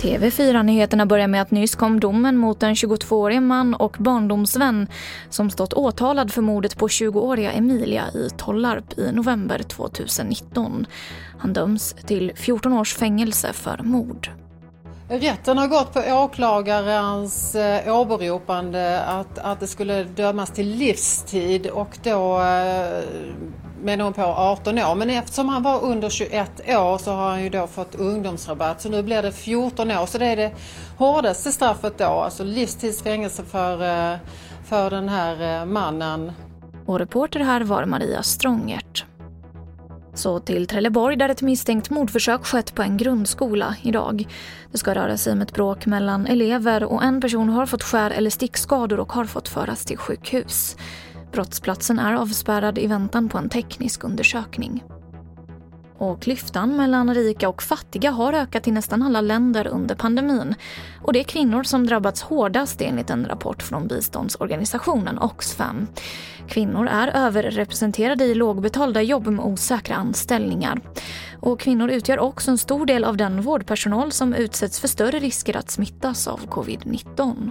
TV4-nyheterna börjar med att nyss kom domen mot en 22-årig man och barndomsvän som stått åtalad för mordet på 20-åriga Emilia i Tollarp i november 2019. Han döms till 14 års fängelse för mord. Rätten har gått på åklagarens eh, åberopande att, att det skulle dömas till livstid och då eh, eh, menar hon på 18 år. Men eftersom han var under 21 år så har han ju då fått ungdomsrabatt. Så nu blir det 14 år. Så det är det hårdaste straffet då. Alltså livstidsfängelse för, eh, för den här eh, mannen. Och reporter här var Maria Strångert. Så till Trelleborg där ett misstänkt mordförsök skett på en grundskola idag. Det ska röra sig om ett bråk mellan elever och en person har fått skär eller stickskador och har fått föras till sjukhus. Brottsplatsen är avspärrad i väntan på en teknisk undersökning. Och klyftan mellan rika och fattiga har ökat i nästan alla länder under pandemin. Och det är kvinnor som drabbats hårdast enligt en rapport från biståndsorganisationen Oxfam. Kvinnor är överrepresenterade i lågbetalda jobb med osäkra anställningar. Och kvinnor utgör också en stor del av den vårdpersonal som utsätts för större risker att smittas av covid-19.